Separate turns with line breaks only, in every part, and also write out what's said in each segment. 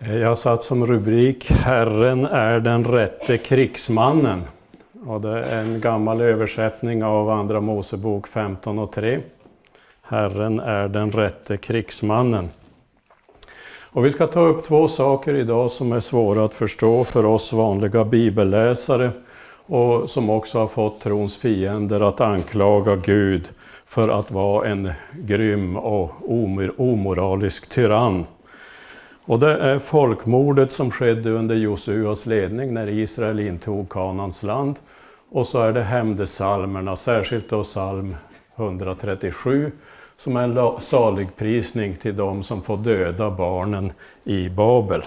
Eh, jag har satt som rubrik Herren är den rätte krigsmannen. Och det är en gammal översättning av Andra Mosebok 15 och 3. Herren är den rätte krigsmannen. Och vi ska ta upp två saker idag som är svåra att förstå för oss vanliga bibelläsare och som också har fått trons fiender att anklaga Gud för att vara en grym och omoralisk tyrann. Och det är folkmordet som skedde under Josuas ledning när Israel intog Kanans land. Och så är det hämndesalmerna, särskilt då psalm 137, som är en saligprisning till de som får döda barnen i Babel.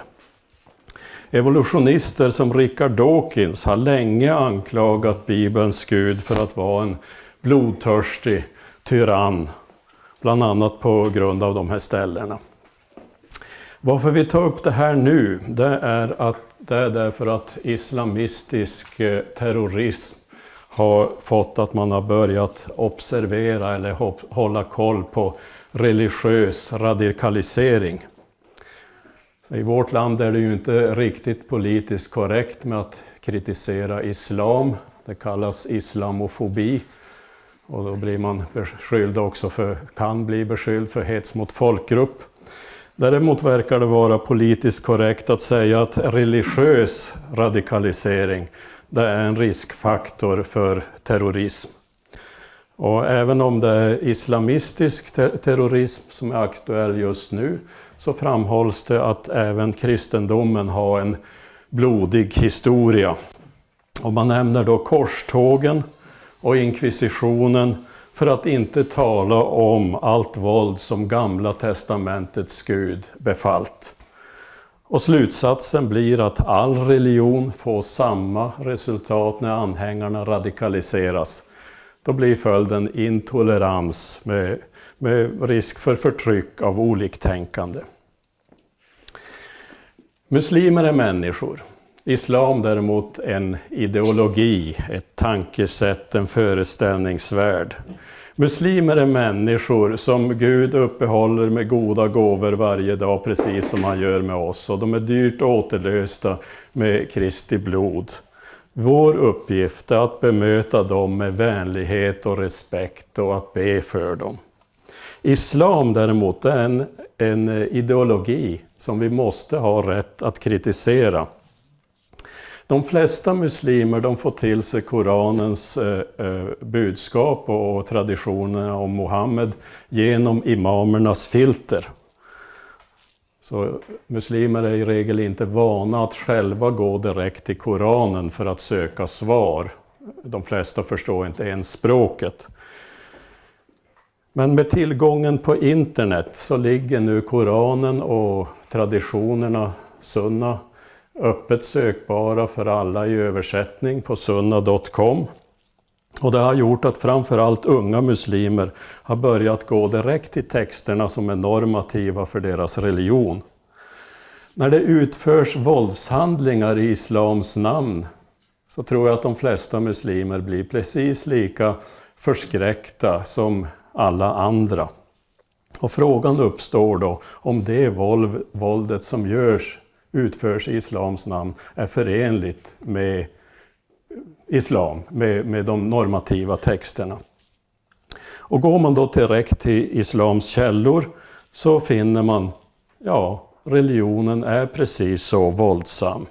Evolutionister som Richard Dawkins har länge anklagat Bibelns Gud för att vara en blodtörstig tyrann, bland annat på grund av de här ställena. Varför vi tar upp det här nu, det är, att, det är därför att islamistisk eh, terrorism har fått att man har börjat observera eller hålla koll på religiös radikalisering. Så I vårt land är det ju inte riktigt politiskt korrekt med att kritisera islam. Det kallas islamofobi. Och då blir man beskylld också för, kan bli beskylld för hets mot folkgrupp. Däremot verkar det vara politiskt korrekt att säga att religiös radikalisering det är en riskfaktor för terrorism. Och även om det är islamistisk terrorism som är aktuell just nu så framhålls det att även kristendomen har en blodig historia. Och man nämner då korstågen och inkvisitionen för att inte tala om allt våld som Gamla testamentets Gud befallt. Och slutsatsen blir att all religion får samma resultat när anhängarna radikaliseras. Då blir följden intolerans med, med risk för förtryck av oliktänkande. Muslimer är människor. Islam däremot en ideologi, ett tankesätt, en föreställningsvärld. Muslimer är människor som Gud uppehåller med goda gåvor varje dag, precis som han gör med oss. Och de är dyrt återlösta med Kristi blod. Vår uppgift är att bemöta dem med vänlighet och respekt och att be för dem. Islam däremot är en, en ideologi som vi måste ha rätt att kritisera. De flesta muslimer de får till sig Koranens eh, eh budskap och traditionerna om Mohammed genom imamernas filter. Så muslimer är i regel inte vana att själva gå direkt till Koranen för att söka svar. De flesta förstår inte ens språket. Men med tillgången på internet så ligger nu Koranen och traditionerna, sunna, öppet sökbara för alla i översättning på sunna.com. Och det har gjort att framförallt unga muslimer har börjat gå direkt till texterna som är normativa för deras religion. När det utförs våldshandlingar i islams namn så tror jag att de flesta muslimer blir precis lika förskräckta som alla andra. Och frågan uppstår då om det våldet som görs utförs i islams namn är förenligt med islam, med, med de normativa texterna. Och går man då direkt till islams källor så finner man, ja, religionen är precis så våldsam.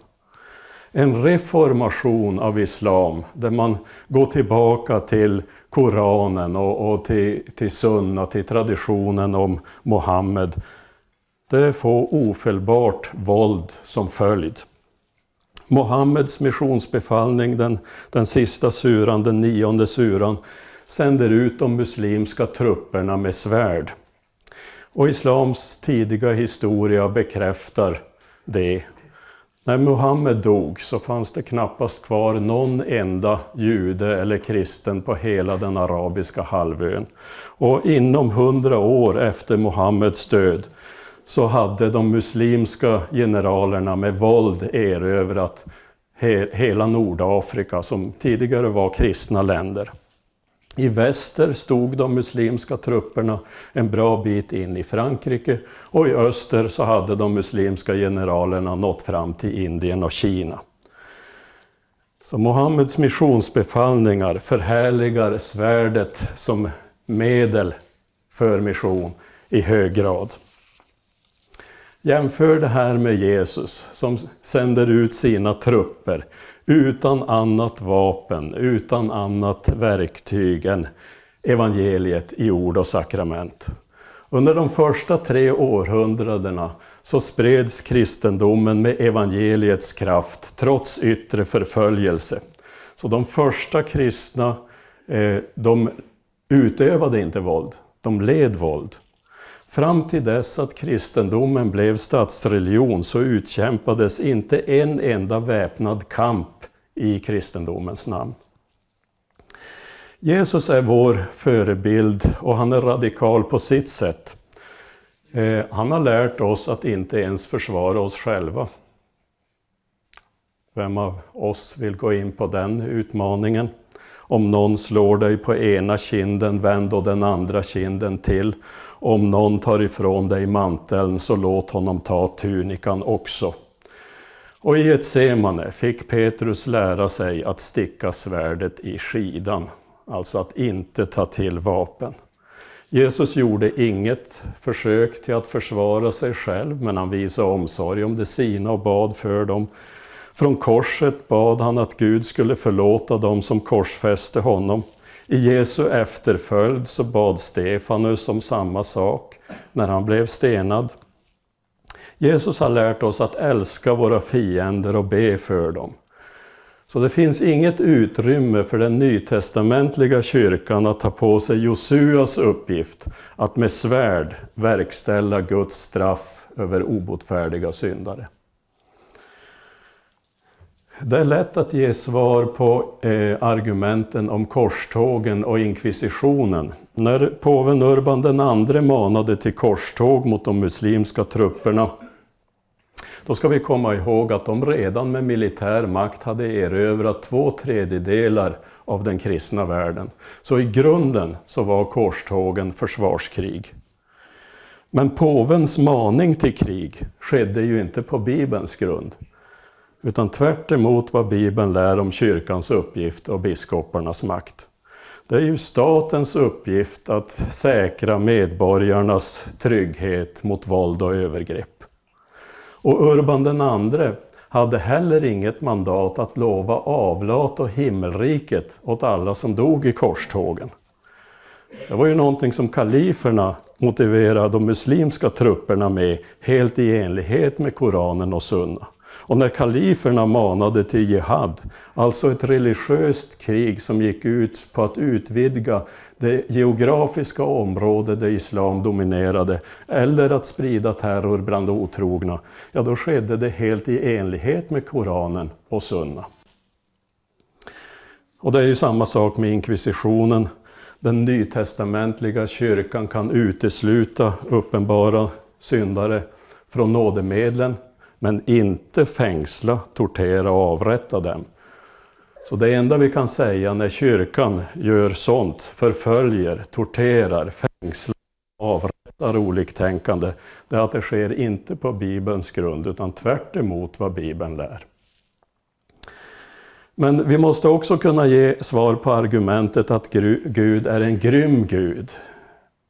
En reformation av islam där man går tillbaka till Koranen och, och till, till sunna, till traditionen om Mohammed det får ofelbart våld som följd. Mohammeds missionsbefallning, den, den sista suran, den nionde suran, sänder ut de muslimska trupperna med svärd. Och islams tidiga historia bekräftar det. När Muhammed dog så fanns det knappast kvar någon enda jude eller kristen på hela den arabiska halvön. Och inom hundra år efter Muhammeds död så hade de muslimska generalerna med våld erövrat he hela Nordafrika som tidigare var kristna länder. I väster stod de muslimska trupperna en bra bit in i Frankrike och i öster så hade de muslimska generalerna nått fram till Indien och Kina. Så Mohammeds missionsbefallningar förhärligar svärdet som medel för mission i hög grad. Jämför det här med Jesus som sänder ut sina trupper utan annat vapen, utan annat verktyg än evangeliet i ord och sakrament. Under de första tre århundradena så spreds kristendomen med evangeliets kraft trots yttre förföljelse. Så de första kristna, eh, de utövade inte våld, de led våld. Fram till dess att kristendomen blev statsreligion så utkämpades inte en enda väpnad kamp i kristendomens namn. Jesus är vår förebild och han är radikal på sitt sätt. Eh, han har lärt oss att inte ens försvara oss själva. Vem av oss vill gå in på den utmaningen? Om någon slår dig på ena kinden, vänd då den andra kinden till. Om någon tar ifrån dig manteln, så låt honom ta tunikan också. Och i ett semane fick Petrus lära sig att sticka svärdet i skidan, alltså att inte ta till vapen. Jesus gjorde inget försök till att försvara sig själv, men han visade omsorg om de sina och bad för dem. Från korset bad han att Gud skulle förlåta dem som korsfäste honom. I Jesu efterföljd så bad Stefanus om samma sak när han blev stenad. Jesus har lärt oss att älska våra fiender och be för dem. Så det finns inget utrymme för den nytestamentliga kyrkan att ta på sig Josuas uppgift att med svärd verkställa Guds straff över obotfärdiga syndare. Det är lätt att ge svar på eh, argumenten om korstågen och inkvisitionen. När påven Urban II manade till korståg mot de muslimska trupperna då ska vi komma ihåg att de redan med militär makt hade erövrat två tredjedelar av den kristna världen. Så i grunden så var korstågen försvarskrig. Men påvens maning till krig skedde ju inte på Bibelns grund. Utan tvärt vad Bibeln lär om kyrkans uppgift och biskoparnas makt. Det är ju statens uppgift att säkra medborgarnas trygghet mot våld och övergrepp. Och Urban II hade heller inget mandat att lova avlat och himmelriket åt alla som dog i korstågen. Det var ju någonting som kaliferna motiverade de muslimska trupperna med, helt i enlighet med Koranen och Sunna. Och när kaliferna manade till jihad, alltså ett religiöst krig som gick ut på att utvidga det geografiska område där islam dominerade, eller att sprida terror bland otrogna, ja då skedde det helt i enlighet med Koranen och Sunna. Och det är ju samma sak med inkvisitionen. Den nytestamentliga kyrkan kan utesluta uppenbara syndare från nådemedlen men inte fängsla, tortera och avrätta dem. Så det enda vi kan säga när kyrkan gör sånt, förföljer, torterar, fängslar, avrättar oliktänkande, det är att det sker inte på Bibelns grund utan tvärt vad Bibeln lär. Men vi måste också kunna ge svar på argumentet att Gud är en grym Gud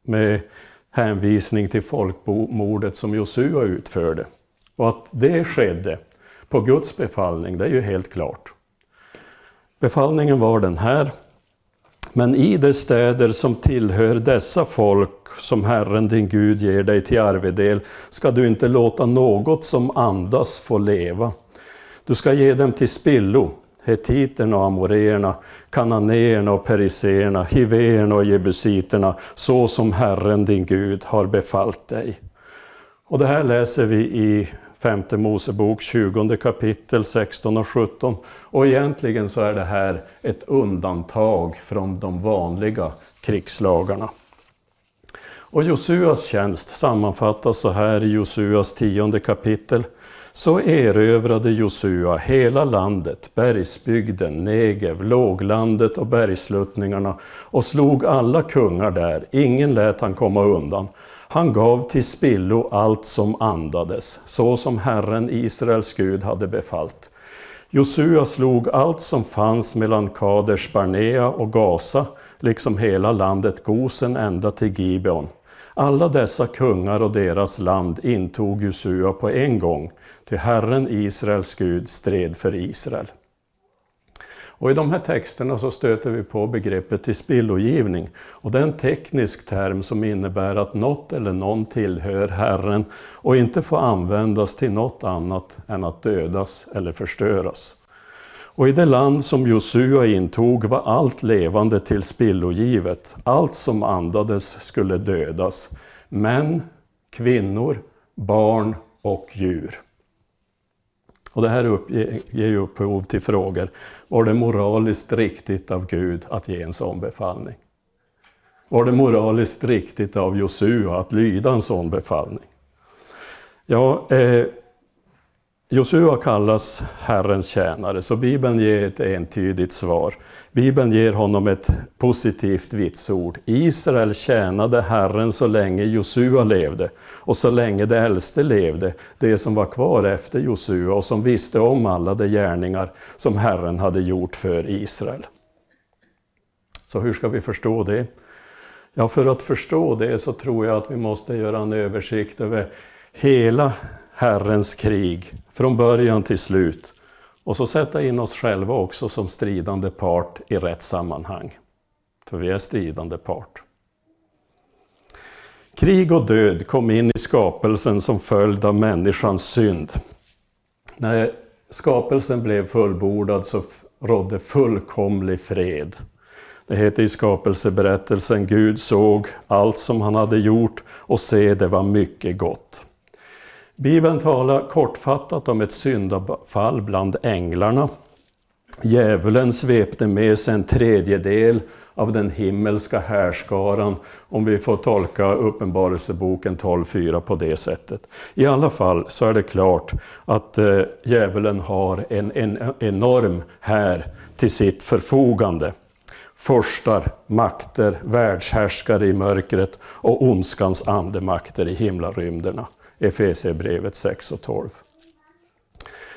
med hänvisning till folkmordet som Josua utförde. Och att det skedde på Guds befallning, det är ju helt klart. Befallningen var den här. Men i de städer som tillhör dessa folk som Herren din Gud ger dig till arvedel ska du inte låta något som andas få leva. Du ska ge dem till spillo, hetiterna och amoreerna, kananéerna och periseerna, hivéerna och jebusiterna, så som Herren din Gud har befallt dig. Och det här läser vi i femte Mosebok 20 kapitel 16 och 17. Och egentligen så är det här ett undantag från de vanliga krigslagarna. Och Josuas tjänst sammanfattas så här i Josuas tionde kapitel. Så erövrade Josua hela landet, bergsbygden, Negev, låglandet och bergsluttningarna och slog alla kungar där, ingen lät han komma undan. Han gav till spillo allt som andades, så som Herren Israels Gud hade befallt. Josua slog allt som fanns mellan Kaders Barnea och Gaza, liksom hela landet Gosen ända till Gibeon. Alla dessa kungar och deras land intog Josua på en gång, till Herren Israels Gud stred för Israel. Och I de här texterna så stöter vi på begreppet tillspillogivning. Och det är en teknisk term som innebär att något eller någon tillhör Herren och inte får användas till något annat än att dödas eller förstöras. Och i det land som Josua intog var allt levande till spillogivet. Allt som andades skulle dödas. Män, kvinnor, barn och djur. Och det här ger ju upphov till frågor. Var det moraliskt riktigt av Gud att ge en sån befallning? Var det moraliskt riktigt av Josua att lyda en sån befallning? Ja, eh, Josua kallas Herrens tjänare, så Bibeln ger ett entydigt svar. Bibeln ger honom ett positivt vitsord. Israel tjänade Herren så länge Josua levde och så länge de äldste levde, det som var kvar efter Josua och som visste om alla de gärningar som Herren hade gjort för Israel. Så hur ska vi förstå det? Ja, för att förstå det så tror jag att vi måste göra en översikt över hela Herrens krig från början till slut. Och så sätta in oss själva också som stridande part i rätt sammanhang. För vi är stridande part. Krig och död kom in i skapelsen som följd av människans synd. När skapelsen blev fullbordad så rådde fullkomlig fred. Det heter i skapelseberättelsen, Gud såg allt som han hade gjort och se det var mycket gott. Bibeln talar kortfattat om ett syndafall bland änglarna. Djävulen svepte med sig en tredjedel av den himmelska härskaran, om vi får tolka Uppenbarelseboken 12.4 på det sättet. I alla fall så är det klart att eh, djävulen har en, en enorm här till sitt förfogande. Förstar, makter, världshärskare i mörkret och ondskans andemakter i himlarymderna. Efesierbrevet 6 och 12.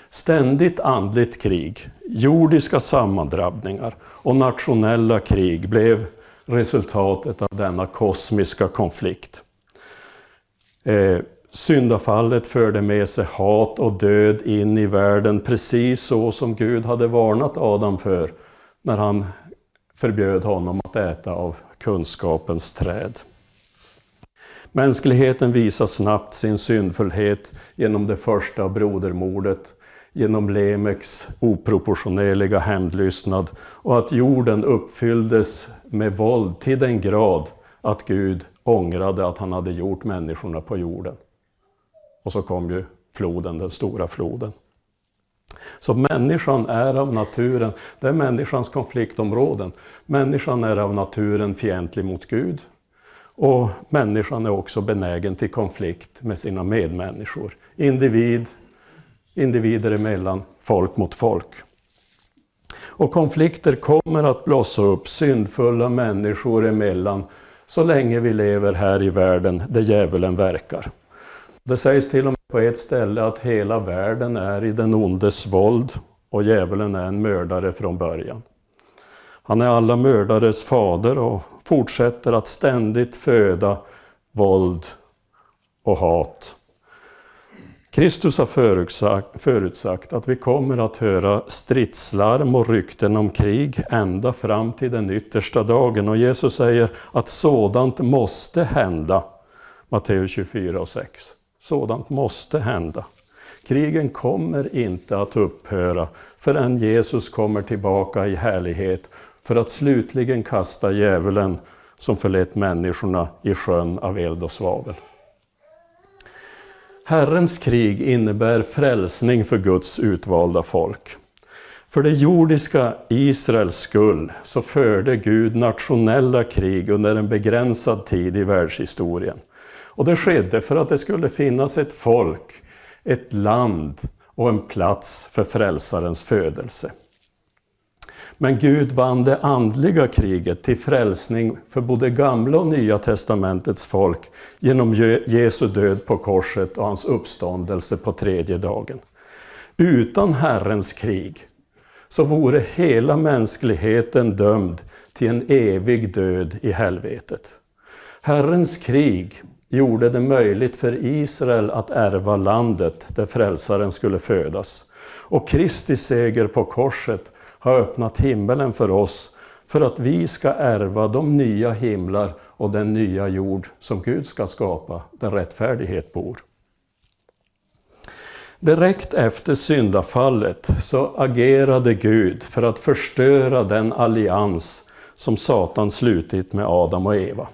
Ständigt andligt krig, jordiska sammandrabbningar och nationella krig blev resultatet av denna kosmiska konflikt. Eh, syndafallet förde med sig hat och död in i världen precis så som Gud hade varnat Adam för när han förbjöd honom att äta av kunskapens träd. Mänskligheten visar snabbt sin syndfullhet genom det första brodermordet, genom Lemeks oproportionerliga hämndlystnad och att jorden uppfylldes med våld till den grad att Gud ångrade att han hade gjort människorna på jorden. Och så kom ju floden, den stora floden. Så människan är av naturen, det är människans konfliktområden. Människan är av naturen fientlig mot Gud. Och människan är också benägen till konflikt med sina medmänniskor. Individ, individer emellan, folk mot folk. Och konflikter kommer att blossa upp syndfulla människor emellan så länge vi lever här i världen där djävulen verkar. Det sägs till och med på ett ställe att hela världen är i den ondes våld och djävulen är en mördare från början. Han är alla mördares fader och fortsätter att ständigt föda våld och hat. Kristus har förutsagt, förutsagt att vi kommer att höra stridslarm och rykten om krig ända fram till den yttersta dagen. Och Jesus säger att sådant måste hända. Matteus 24 och 6. Sådant måste hända. Krigen kommer inte att upphöra förrän Jesus kommer tillbaka i härlighet för att slutligen kasta djävulen som förlett människorna i sjön av eld och svavel. Herrens krig innebär frälsning för Guds utvalda folk. För det jordiska Israels skull så förde Gud nationella krig under en begränsad tid i världshistorien. Och det skedde för att det skulle finnas ett folk, ett land och en plats för frälsarens födelse. Men Gud vann det andliga kriget till frälsning för både gamla och nya testamentets folk genom Jesu död på korset och hans uppståndelse på tredje dagen. Utan Herrens krig så vore hela mänskligheten dömd till en evig död i helvetet. Herrens krig gjorde det möjligt för Israel att ärva landet där frälsaren skulle födas. Och Kristi seger på korset har öppnat himmelen för oss för att vi ska ärva de nya himlar och den nya jord som Gud ska skapa, där rättfärdighet bor. Direkt efter syndafallet så agerade Gud för att förstöra den allians som Satan slutit med Adam och Eva.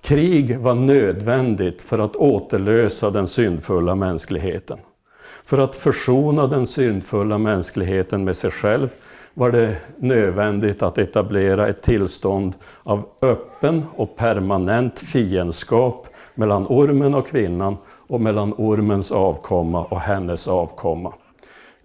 Krig var nödvändigt för att återlösa den syndfulla mänskligheten. För att försona den syndfulla mänskligheten med sig själv var det nödvändigt att etablera ett tillstånd av öppen och permanent fiendskap mellan ormen och kvinnan och mellan ormens avkomma och hennes avkomma.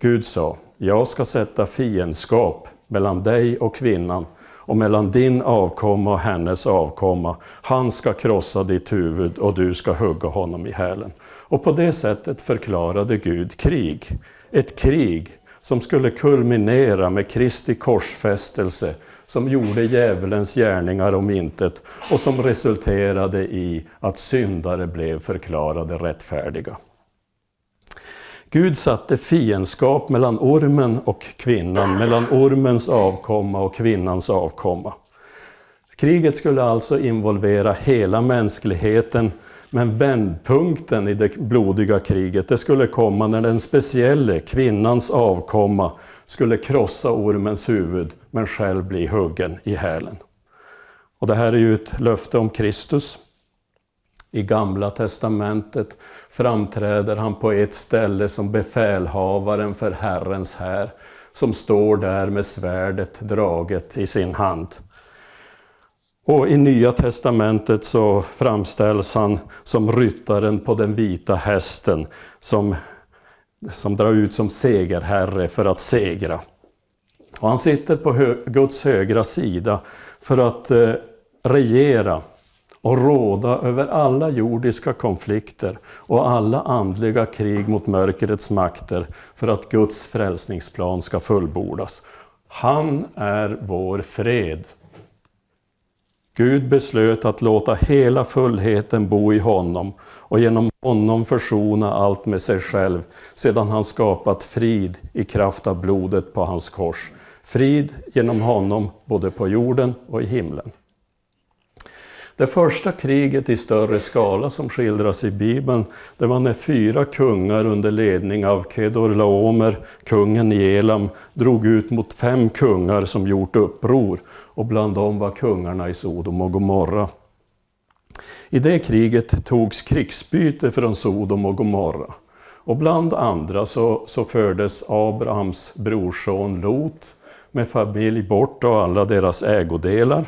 Gud sa, jag ska sätta fiendskap mellan dig och kvinnan och mellan din avkomma och hennes avkomma. Han ska krossa ditt huvud och du ska hugga honom i hälen. Och på det sättet förklarade Gud krig. Ett krig som skulle kulminera med Kristi korsfästelse som gjorde djävulens gärningar om intet och som resulterade i att syndare blev förklarade rättfärdiga. Gud satte fiendskap mellan ormen och kvinnan, mellan ormens avkomma och kvinnans avkomma. Kriget skulle alltså involvera hela mänskligheten, men vändpunkten i det blodiga kriget det skulle komma när den specielle kvinnans avkomma skulle krossa ormens huvud, men själv bli huggen i hälen. Och det här är ju ett löfte om Kristus. I Gamla Testamentet framträder han på ett ställe som befälhavaren för Herrens här, som står där med svärdet draget i sin hand. Och i Nya Testamentet så framställs han som ryttaren på den vita hästen som, som drar ut som segerherre för att segra. Och han sitter på hö Guds högra sida för att eh, regera och råda över alla jordiska konflikter och alla andliga krig mot mörkrets makter för att Guds frälsningsplan ska fullbordas. Han är vår fred. Gud beslöt att låta hela fullheten bo i honom och genom honom försona allt med sig själv sedan han skapat frid i kraft av blodet på hans kors. Frid genom honom både på jorden och i himlen. Det första kriget i större skala som skildras i Bibeln, det var när fyra kungar under ledning av Kedorlaomer, kungen i Elam, drog ut mot fem kungar som gjort uppror, och bland dem var kungarna i Sodom och Gomorra. I det kriget togs krigsbyte från Sodom och Gomorra. Och bland andra så, så fördes Abrahams brorson Lot med familj bort och alla deras ägodelar.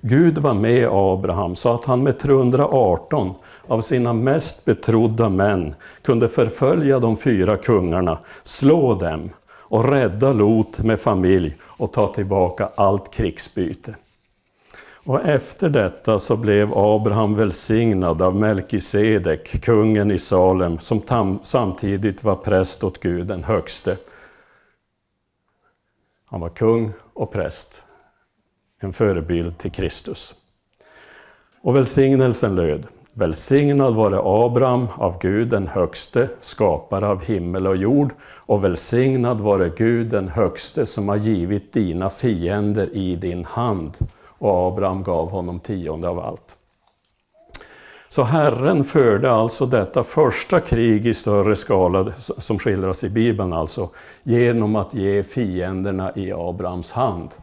Gud var med Abraham så att han med 318 av sina mest betrodda män kunde förfölja de fyra kungarna, slå dem och rädda Lot med familj och ta tillbaka allt krigsbyte. Och efter detta så blev Abraham välsignad av Melkisedek, kungen i Salem, som samtidigt var präst åt Gud den högste. Han var kung och präst en förebild till Kristus. Och välsignelsen löd, Välsignad vare Abraham av Gud den högste, skapare av himmel och jord, och välsignad vare Gud den högste som har givit dina fiender i din hand. Och Abraham gav honom tionde av allt. Så Herren förde alltså detta första krig i större skala, som skildras i Bibeln alltså, genom att ge fienderna i Abrahams hand.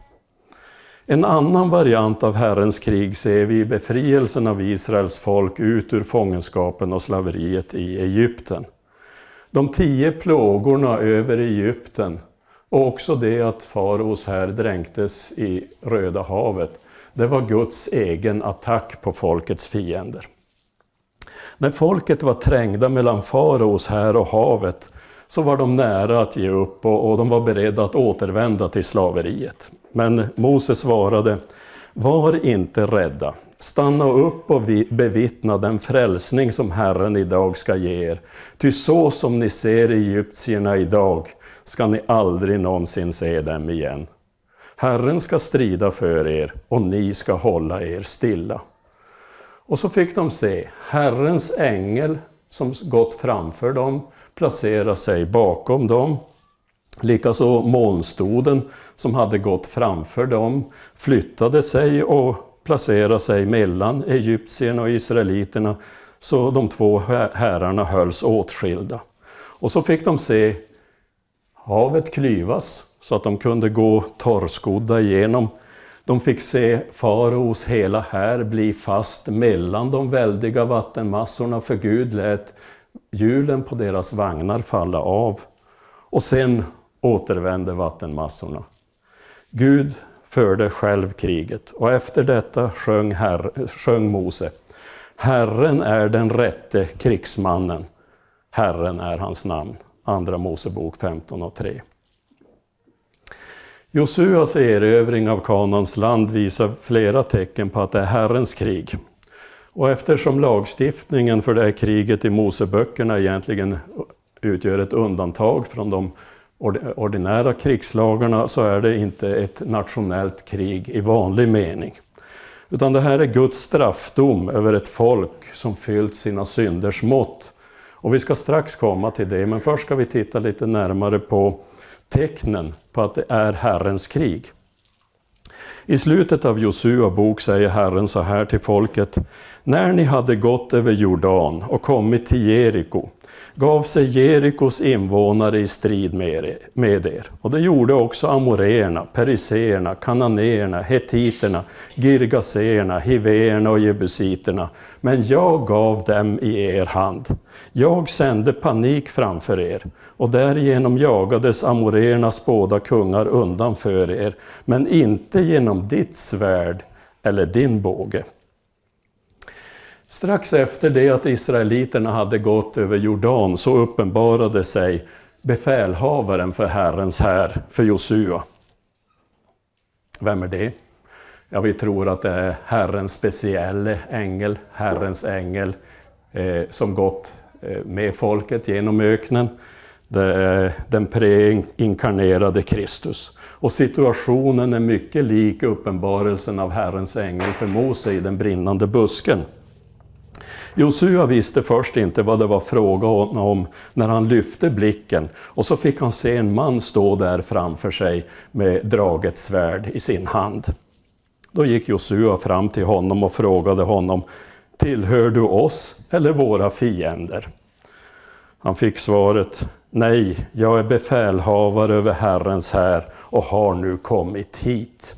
En annan variant av Herrens krig ser vi i befrielsen av Israels folk ut ur fångenskapen och slaveriet i Egypten. De tio plågorna över Egypten och också det att faraos här dränktes i Röda havet, det var Guds egen attack på folkets fiender. När folket var trängda mellan faraos här och havet så var de nära att ge upp och, och de var beredda att återvända till slaveriet. Men Mose svarade, var inte rädda. Stanna upp och bevittna den frälsning som Herren idag ska ge er. Ty så som ni ser egyptierna idag ska ni aldrig någonsin se dem igen. Herren ska strida för er och ni ska hålla er stilla. Och så fick de se Herrens ängel som gått framför dem placera sig bakom dem. Likaså molnstoden som hade gått framför dem flyttade sig och placerade sig mellan egyptierna och israeliterna så de två herrarna hölls åtskilda. Och så fick de se havet klyvas så att de kunde gå torrskodda igenom. De fick se faraos hela här bli fast mellan de väldiga vattenmassorna för Gud lät hjulen på deras vagnar falla av. Och sen återvände vattenmassorna. Gud förde själv kriget och efter detta sjöng, Herre, sjöng Mose Herren är den rätte krigsmannen, Herren är hans namn. Andra Mosebok 15 och 3. Josuas erövring av Kanans land visar flera tecken på att det är Herrens krig. Och eftersom lagstiftningen för det här kriget i Moseböckerna egentligen utgör ett undantag från de ordinära krigslagarna så är det inte ett nationellt krig i vanlig mening. Utan det här är Guds straffdom över ett folk som fyllt sina synders mått. Och vi ska strax komma till det, men först ska vi titta lite närmare på tecknen på att det är Herrens krig. I slutet av Josua bok säger Herren så här till folket. När ni hade gått över Jordan och kommit till Jeriko gav sig Jerikos invånare i strid med er. Och det gjorde också amoreerna, periseerna, kananéerna, hetiterna, girgaseerna, hiveerna och jebusiterna. Men jag gav dem i er hand. Jag sände panik framför er och därigenom jagades amoreernas båda kungar undan för er, men inte genom ditt svärd eller din båge. Strax efter det att israeliterna hade gått över Jordan så uppenbarade sig befälhavaren för Herrens här, för Josua. Vem är det? Ja, vi tror att det är Herrens speciella ängel, Herrens ängel, eh, som gått eh, med folket genom öknen. Det är den preinkarnerade Kristus. Och situationen är mycket lik uppenbarelsen av Herrens ängel för Mose i den brinnande busken. Josua visste först inte vad det var fråga om när han lyfte blicken och så fick han se en man stå där framför sig med draget svärd i sin hand. Då gick Josua fram till honom och frågade honom Tillhör du oss eller våra fiender? Han fick svaret Nej, jag är befälhavare över Herrens här och har nu kommit hit.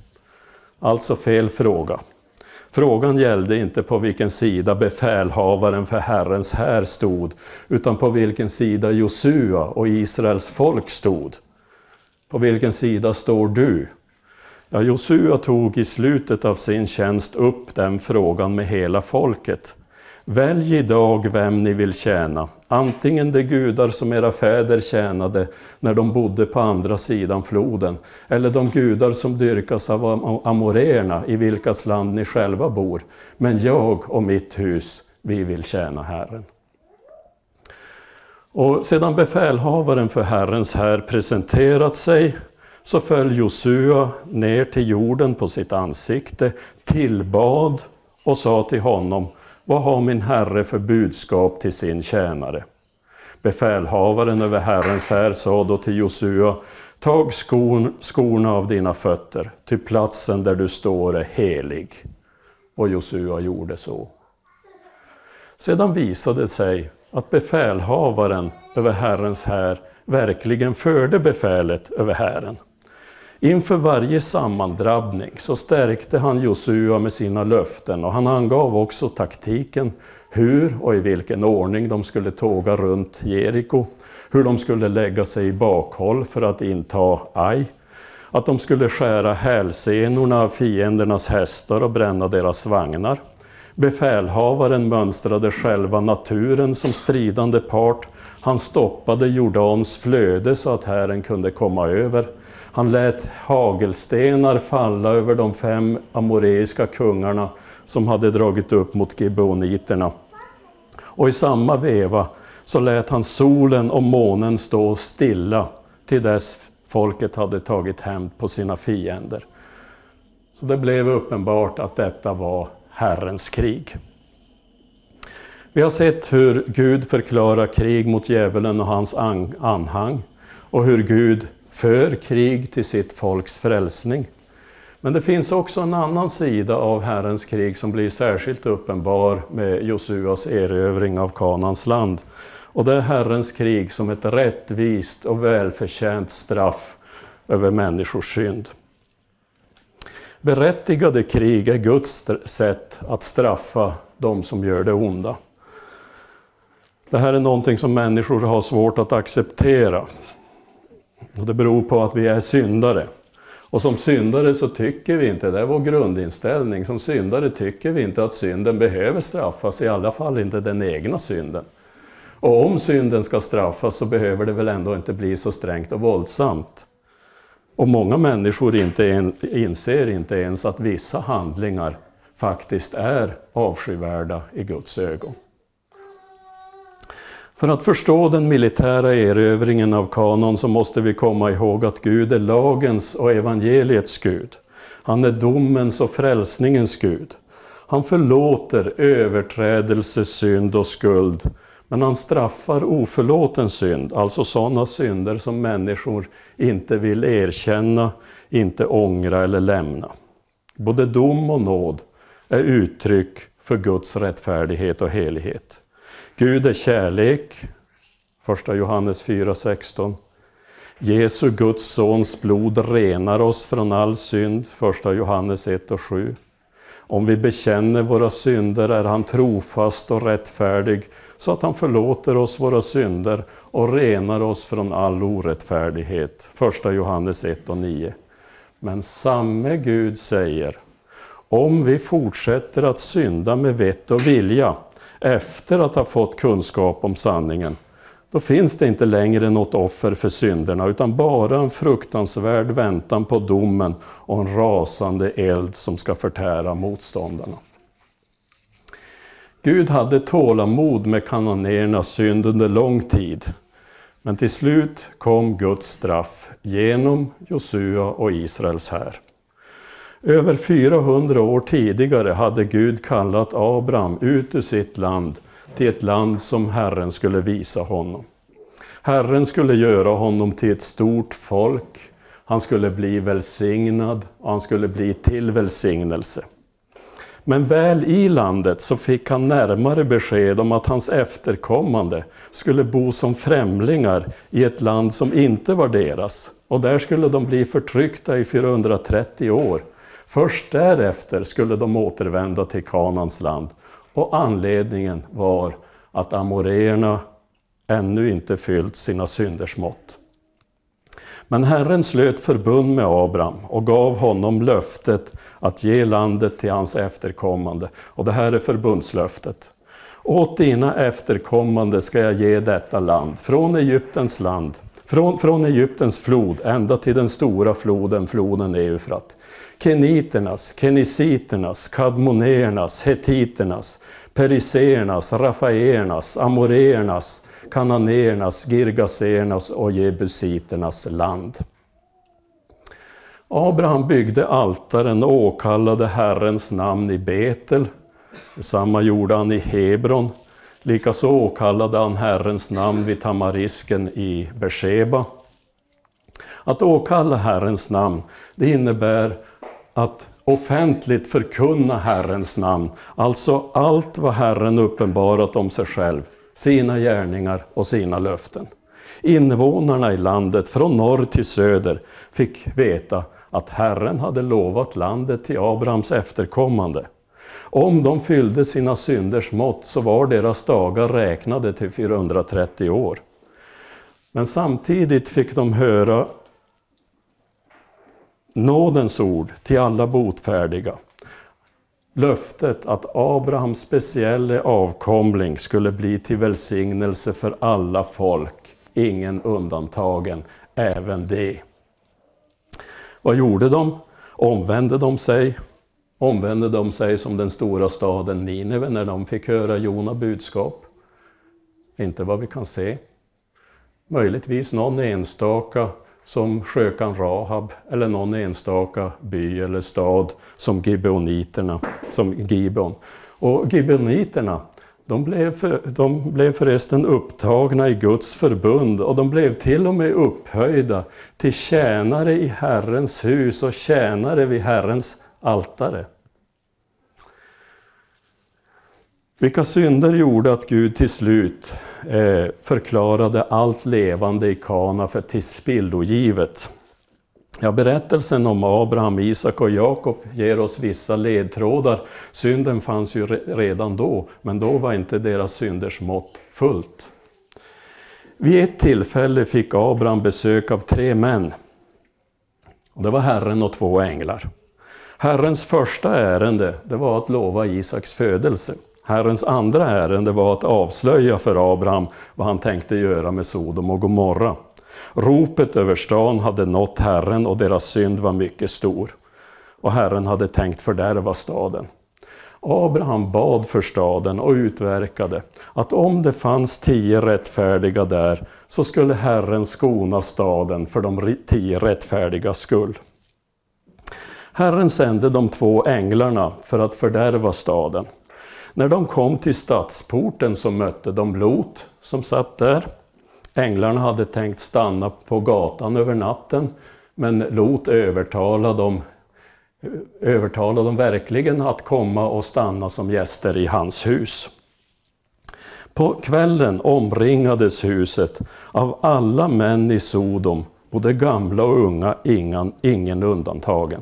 Alltså fel fråga. Frågan gällde inte på vilken sida befälhavaren för Herrens här stod, utan på vilken sida Josua och Israels folk stod. På vilken sida står du? Ja, Josua tog i slutet av sin tjänst upp den frågan med hela folket. Välj idag vem ni vill tjäna, antingen de gudar som era fäder tjänade när de bodde på andra sidan floden, eller de gudar som dyrkas av amoreerna i vilkas land ni själva bor. Men jag och mitt hus, vi vill tjäna Herren. Och sedan befälhavaren för Herrens här presenterat sig så föll Josua ner till jorden på sitt ansikte, tillbad och sa till honom vad har min herre för budskap till sin tjänare? Befälhavaren över Herrens här sa då till Josua, tag skon, skorna av dina fötter, till platsen där du står är helig. Och Josua gjorde så. Sedan visade det sig att befälhavaren över Herrens här verkligen förde befälet över Herren. Inför varje sammandrabbning så stärkte han Josua med sina löften och han angav också taktiken, hur och i vilken ordning de skulle tåga runt Jeriko, hur de skulle lägga sig i bakhåll för att inta Ai, att de skulle skära hälsenorna av fiendernas hästar och bränna deras vagnar. Befälhavaren mönstrade själva naturen som stridande part. Han stoppade Jordans flöde så att hären kunde komma över. Han lät hagelstenar falla över de fem amoreiska kungarna som hade dragit upp mot gibeoniterna. Och i samma veva så lät han solen och månen stå stilla till dess folket hade tagit hämnd på sina fiender. Så det blev uppenbart att detta var Herrens krig. Vi har sett hur Gud förklarar krig mot djävulen och hans anhang och hur Gud för krig till sitt folks frälsning. Men det finns också en annan sida av Herrens krig som blir särskilt uppenbar med Josuas erövring av Kanans land. Och det är Herrens krig som ett rättvist och välförtjänt straff över människors synd. Berättigade krig är Guds sätt att straffa de som gör det onda. Det här är någonting som människor har svårt att acceptera. Det beror på att vi är syndare. Och som syndare så tycker vi inte, det är vår grundinställning, som syndare tycker vi inte att synden behöver straffas, i alla fall inte den egna synden. Och om synden ska straffas så behöver det väl ändå inte bli så strängt och våldsamt. Och många människor inte en, inser inte ens att vissa handlingar faktiskt är avskyvärda i Guds ögon. För att förstå den militära erövringen av kanon så måste vi komma ihåg att Gud är lagens och evangeliets Gud. Han är domens och frälsningens Gud. Han förlåter överträdelse, synd och skuld men han straffar oförlåten synd, alltså sådana synder som människor inte vill erkänna, inte ångra eller lämna. Både dom och nåd är uttryck för Guds rättfärdighet och helighet. Gud är kärlek, 1 Johannes 4.16. Jesu, Guds sons blod renar oss från all synd, 1 Johannes 1 och 7. Om vi bekänner våra synder är han trofast och rättfärdig så att han förlåter oss våra synder och renar oss från all orättfärdighet. 1 Johannes 1 och 9. Men samme Gud säger, om vi fortsätter att synda med vett och vilja efter att ha fått kunskap om sanningen, då finns det inte längre något offer för synderna utan bara en fruktansvärd väntan på domen och en rasande eld som ska förtära motståndarna. Gud hade tålamod med kanonernas synd under lång tid. Men till slut kom Guds straff genom Josua och Israels här. Över 400 år tidigare hade Gud kallat Abraham ut ur sitt land till ett land som Herren skulle visa honom. Herren skulle göra honom till ett stort folk, han skulle bli välsignad och han skulle bli till välsignelse. Men väl i landet så fick han närmare besked om att hans efterkommande skulle bo som främlingar i ett land som inte var deras. Och där skulle de bli förtryckta i 430 år. Först därefter skulle de återvända till Kanans land. Och anledningen var att amoreerna ännu inte fyllt sina synders mått. Men Herren slöt förbund med Abraham och gav honom löftet att ge landet till hans efterkommande. Och det här är förbundslöftet. Åt dina efterkommande ska jag ge detta land, från Egyptens land, från, från Egyptens flod ända till den stora floden, floden Eufrat. Keniternas, kenisiternas, kadmonéernas, hetiternas, periseernas, rafaeernas, amoreernas, kananéernas, girgaséernas och jebusiternas land. Abraham byggde altaren och åkallade Herrens namn i Betel. Detsamma gjorde han i Hebron. Likaså åkallade han Herrens namn vid tamarisken i Beersheba. Att åkalla Herrens namn, det innebär att offentligt förkunna Herrens namn, alltså allt vad Herren uppenbarat om sig själv, sina gärningar och sina löften. Invånarna i landet från norr till söder fick veta att Herren hade lovat landet till Abrahams efterkommande. Om de fyllde sina synders mått så var deras dagar räknade till 430 år. Men samtidigt fick de höra nådens ord till alla botfärdiga. löftet att Abrahams speciella avkomling skulle bli till välsignelse för alla folk, ingen undantagen, även det. Vad gjorde de? Omvände de sig? Omvände de sig som den stora staden Nineve när de fick höra Jona budskap? Inte vad vi kan se. Möjligtvis någon enstaka som skökan Rahab eller någon enstaka by eller stad som Gibeoniterna, som Gibeon. Och Gibeoniterna, de blev, för, de blev förresten upptagna i Guds förbund och de blev till och med upphöjda till tjänare i Herrens hus och tjänare vid Herrens altare. Vilka synder gjorde att Gud till slut Eh, förklarade allt levande i Kana för tillspillogivet? Ja, berättelsen om Abraham, Isak och Jakob ger oss vissa ledtrådar. Synden fanns ju redan då, men då var inte deras synders mått fullt. Vid ett tillfälle fick Abraham besök av tre män. Det var Herren och två änglar. Herrens första ärende det var att lova Isaks födelse. Herrens andra ärende var att avslöja för Abraham vad han tänkte göra med Sodom och Gomorra. Ropet över stan hade nått Herren och deras synd var mycket stor. Och Herren hade tänkt fördärva staden. Abraham bad för staden och utverkade att om det fanns tio rättfärdiga där så skulle Herren skona staden för de tio rättfärdiga skull. Herren sände de två änglarna för att fördärva staden. När de kom till stadsporten så mötte de Lot som satt där. Änglarna hade tänkt stanna på gatan över natten, men Lot övertalade dem, övertalade dem verkligen att komma och stanna som gäster i hans hus. På kvällen omringades huset av alla män i Sodom, både gamla och unga, ingen, ingen undantagen.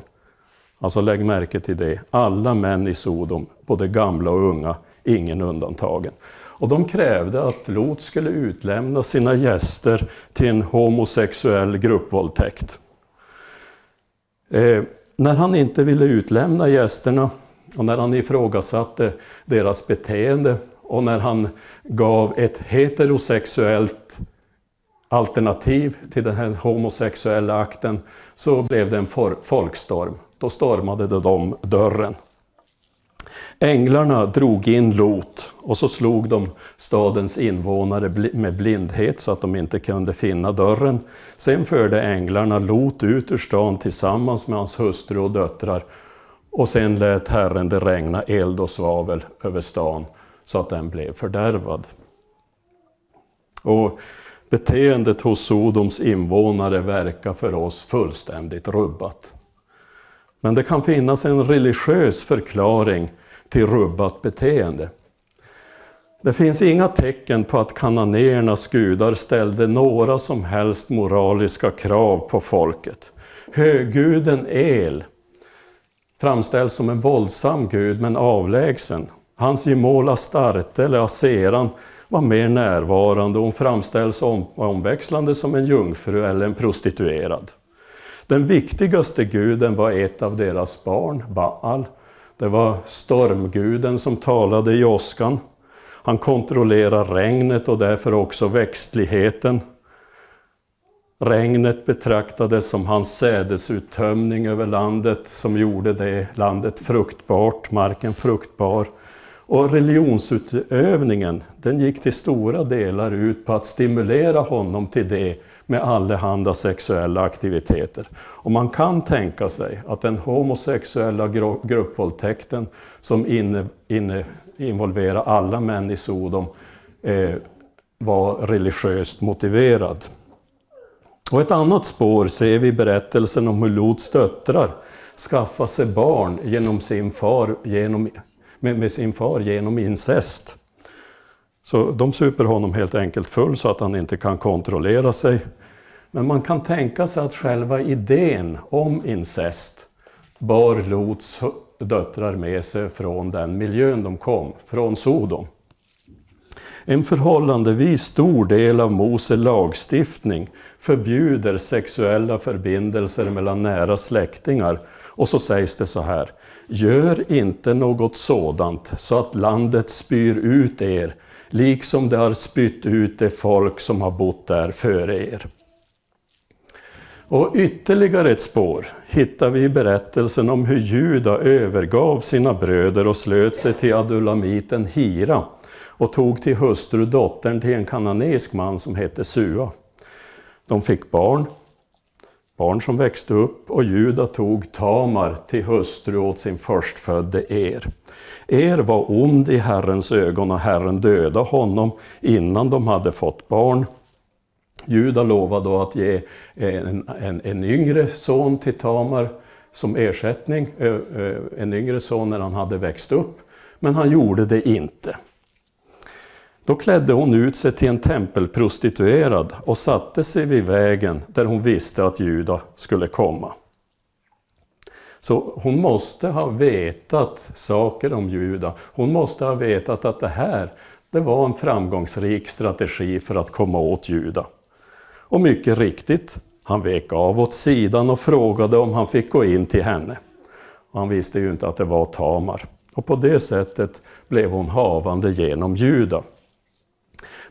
Alltså lägg märke till det. Alla män i Sodom, både gamla och unga, ingen undantagen. Och de krävde att Lot skulle utlämna sina gäster till en homosexuell gruppvåldtäkt. Eh, när han inte ville utlämna gästerna och när han ifrågasatte deras beteende och när han gav ett heterosexuellt alternativ till den här homosexuella akten så blev det en folkstorm. Då stormade de dörren. Änglarna drog in Lot och så slog de stadens invånare med blindhet så att de inte kunde finna dörren. Sen förde änglarna Lot ut ur stan tillsammans med hans hustru och döttrar och sen lät Herren det regna eld och svavel över stan så att den blev fördärvad. Och beteendet hos Sodoms invånare verkar för oss fullständigt rubbat. Men det kan finnas en religiös förklaring till rubbat beteende. Det finns inga tecken på att kananéernas gudar ställde några som helst moraliska krav på folket. Höguden El framställs som en våldsam gud men avlägsen. Hans gemål Astarte eller Aseran var mer närvarande och hon framställs om, omväxlande som en jungfru eller en prostituerad. Den viktigaste guden var ett av deras barn, Baal. Det var stormguden som talade i åskan. Han kontrollerar regnet och därför också växtligheten. Regnet betraktades som hans sädesuttömning över landet som gjorde det landet fruktbart, marken fruktbar. Och religionsutövningen den gick till stora delar ut på att stimulera honom till det med allehanda sexuella aktiviteter. Och man kan tänka sig att den homosexuella gruppvåldtäkten som inne, inne, involverar alla män i Sodom eh, var religiöst motiverad. Och ett annat spår ser vi i berättelsen om hur Lots döttrar skaffade sig barn genom sin far, genom, med, med sin far genom incest. Så de super honom helt enkelt full så att han inte kan kontrollera sig. Men man kan tänka sig att själva idén om incest bar Lots döttrar med sig från den miljön de kom, från Sodom. En förhållandevis stor del av Mose lagstiftning förbjuder sexuella förbindelser mellan nära släktingar. Och så sägs det så här. Gör inte något sådant så att landet spyr ut er, liksom det har spytt ut det folk som har bott där före er. Och ytterligare ett spår hittar vi i berättelsen om hur Juda övergav sina bröder och slöt sig till adulamiten Hira och tog till hustru dottern till en kananeisk man som hette Sua. De fick barn, barn som växte upp och Juda tog Tamar till hustru åt sin förstfödde Er. Er var ond i Herrens ögon och Herren döda honom innan de hade fått barn. Juda lovade då att ge en, en, en yngre son till Tamar som ersättning, en yngre son när han hade växt upp, men han gjorde det inte. Då klädde hon ut sig till en tempelprostituerad och satte sig vid vägen där hon visste att Juda skulle komma. Så hon måste ha vetat saker om Juda. Hon måste ha vetat att det här det var en framgångsrik strategi för att komma åt Juda. Och mycket riktigt, han vek av åt sidan och frågade om han fick gå in till henne. Och han visste ju inte att det var Tamar. Och på det sättet blev hon havande genom Juda.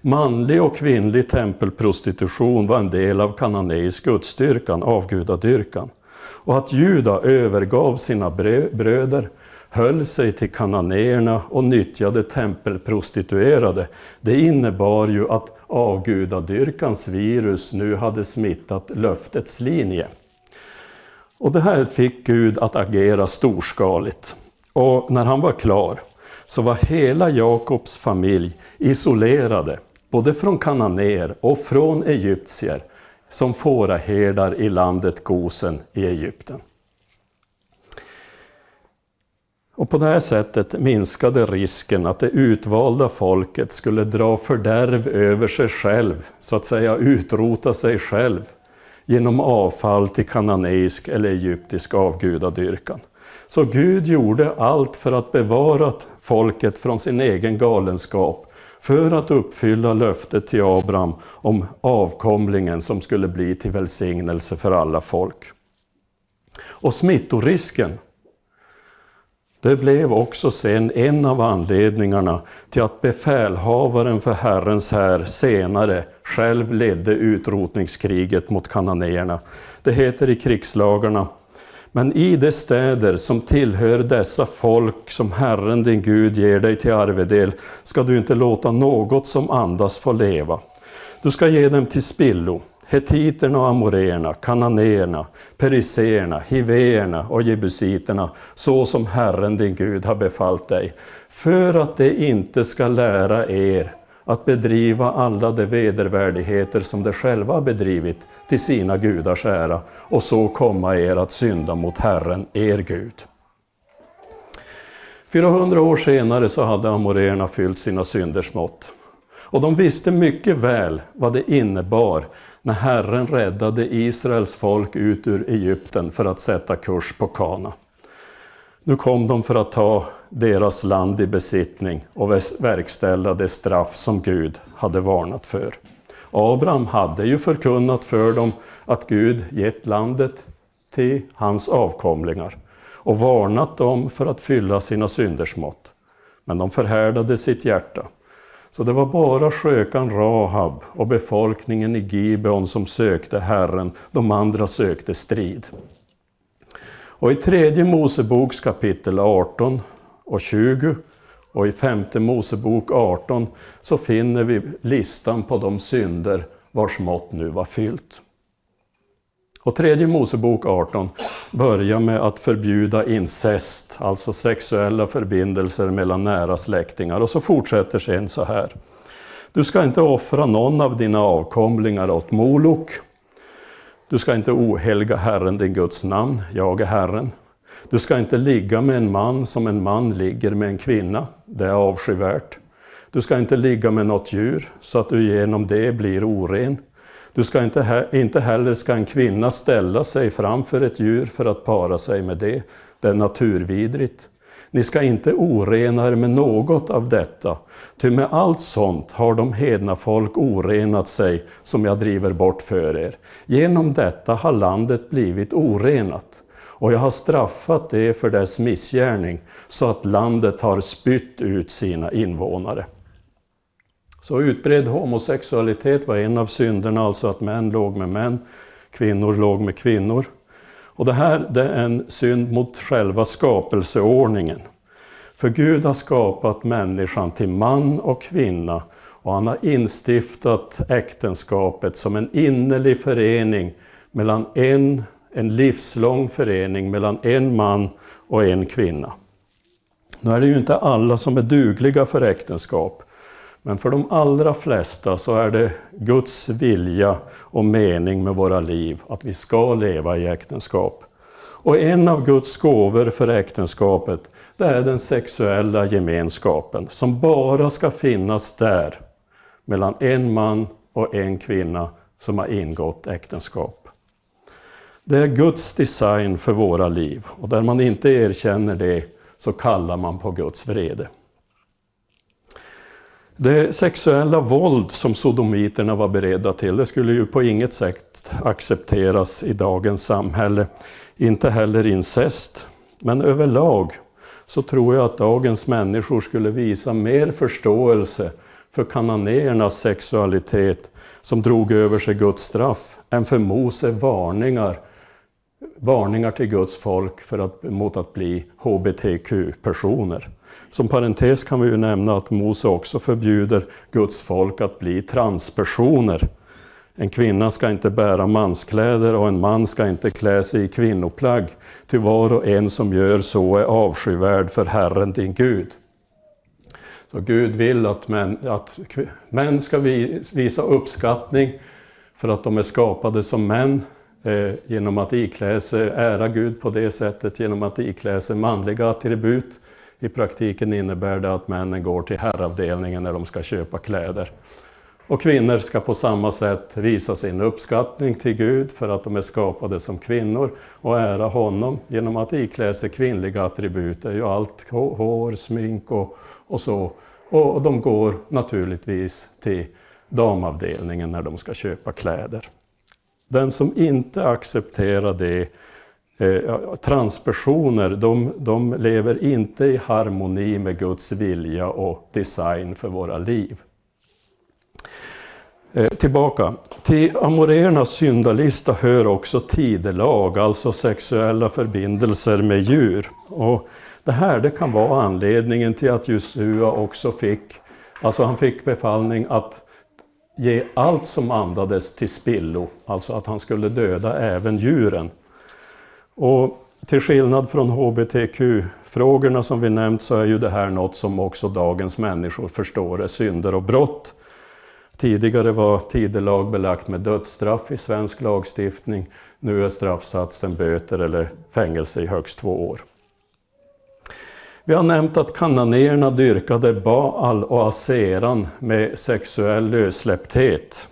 Manlig och kvinnlig tempelprostitution var en del av kananeisk gudsdyrkan, avgudadyrkan. Och att Juda övergav sina bröder, höll sig till kananéerna och nyttjade tempelprostituerade, det innebar ju att avgudadyrkans virus nu hade smittat löftets linje. Och det här fick Gud att agera storskaligt. Och när han var klar så var hela Jakobs familj isolerade, både från kananéer och från egyptier, som fåraherdar i landet Gosen i Egypten. Och på det här sättet minskade risken att det utvalda folket skulle dra fördärv över sig själv, så att säga utrota sig själv, genom avfall till kananeisk eller egyptisk avgudadyrkan. Så Gud gjorde allt för att bevara folket från sin egen galenskap, för att uppfylla löftet till Abraham om avkomlingen som skulle bli till välsignelse för alla folk. Och smittorisken det blev också sen en av anledningarna till att befälhavaren för Herrens här senare själv ledde utrotningskriget mot kananéerna. Det heter i krigslagarna men i de städer som tillhör dessa folk som Herren din Gud ger dig till arvedel ska du inte låta något som andas få leva. Du ska ge dem till spillo, hetiterna och amoreerna, kananéerna, periseerna, hivéerna och jebusiterna, så som Herren din Gud har befallt dig, för att det inte ska lära er att bedriva alla de vedervärdigheter som de själva har bedrivit till sina gudars ära och så komma er att synda mot Herren, er Gud. 400 år senare så hade amoréerna fyllt sina synders mått. Och de visste mycket väl vad det innebar när Herren räddade Israels folk ut ur Egypten för att sätta kurs på Kana. Nu kom de för att ta deras land i besittning och verkställa det straff som Gud hade varnat för. Abraham hade ju förkunnat för dem att Gud gett landet till hans avkomlingar och varnat dem för att fylla sina synders mått. Men de förhärdade sitt hjärta. Så det var bara skökan Rahab och befolkningen i Gibeon som sökte Herren, de andra sökte strid. Och i tredje Moseboks kapitel 18 och 20 och i femte Mosebok 18 så finner vi listan på de synder vars mått nu var fyllt. Och tredje Mosebok 18 börjar med att förbjuda incest, alltså sexuella förbindelser mellan nära släktingar. Och så fortsätter sen så här. Du ska inte offra någon av dina avkomlingar åt Molok. Du ska inte ohelga Herren din Guds namn, jag är Herren. Du ska inte ligga med en man som en man ligger med en kvinna, det är avskyvärt. Du ska inte ligga med något djur så att du genom det blir oren. Du ska inte, inte heller ska en kvinna ställa sig framför ett djur för att para sig med det, det är naturvidrigt. Ni ska inte orena er med något av detta, ty med allt sånt har de hedna folk orenat sig, som jag driver bort för er. Genom detta har landet blivit orenat, och jag har straffat det för dess missgärning, så att landet har spytt ut sina invånare. Så utbredd homosexualitet var en av synderna, alltså att män låg med män, kvinnor låg med kvinnor. Och det här det är en synd mot själva skapelseordningen. För Gud har skapat människan till man och kvinna och han har instiftat äktenskapet som en innerlig förening mellan en, en livslång förening mellan en man och en kvinna. Nu är det ju inte alla som är dugliga för äktenskap. Men för de allra flesta så är det Guds vilja och mening med våra liv att vi ska leva i äktenskap. Och en av Guds gåvor för äktenskapet, det är den sexuella gemenskapen som bara ska finnas där mellan en man och en kvinna som har ingått äktenskap. Det är Guds design för våra liv och där man inte erkänner det så kallar man på Guds vrede. Det sexuella våld som sodomiterna var beredda till, det skulle ju på inget sätt accepteras i dagens samhälle. Inte heller incest. Men överlag så tror jag att dagens människor skulle visa mer förståelse för kananéernas sexualitet som drog över sig Guds straff, än för Mose varningar, varningar till Guds folk för att, mot att bli HBTQ-personer. Som parentes kan vi ju nämna att Mose också förbjuder Guds folk att bli transpersoner. En kvinna ska inte bära manskläder och en man ska inte klä sig i kvinnoplagg. Ty var och en som gör så är avskyvärd för Herren din Gud. Så Gud vill att män, att män ska visa uppskattning för att de är skapade som män Eh, genom att iklä sig, ära Gud på det sättet, genom att iklä sig manliga attribut i praktiken innebär det att männen går till herravdelningen när de ska köpa kläder. Och kvinnor ska på samma sätt visa sin uppskattning till Gud för att de är skapade som kvinnor och ära honom genom att iklä sig kvinnliga attribut. Det är ju allt hår, smink och, och så. Och de går naturligtvis till damavdelningen när de ska köpa kläder. Den som inte accepterar det Eh, transpersoner, de, de lever inte i harmoni med Guds vilja och design för våra liv. Eh, tillbaka. Till amoréernas syndalista hör också tidelag, alltså sexuella förbindelser med djur. Och det här det kan vara anledningen till att Josua också fick, alltså han fick befallning att ge allt som andades till spillo, alltså att han skulle döda även djuren. Och till skillnad från hbtq-frågorna som vi nämnt så är ju det här något som också dagens människor förstår är synder och brott. Tidigare var tidelag belagt med dödsstraff i svensk lagstiftning. Nu är straffsatsen böter eller fängelse i högst två år. Vi har nämnt att kananéerna dyrkade Baal och Aseran med sexuell lössläppthet.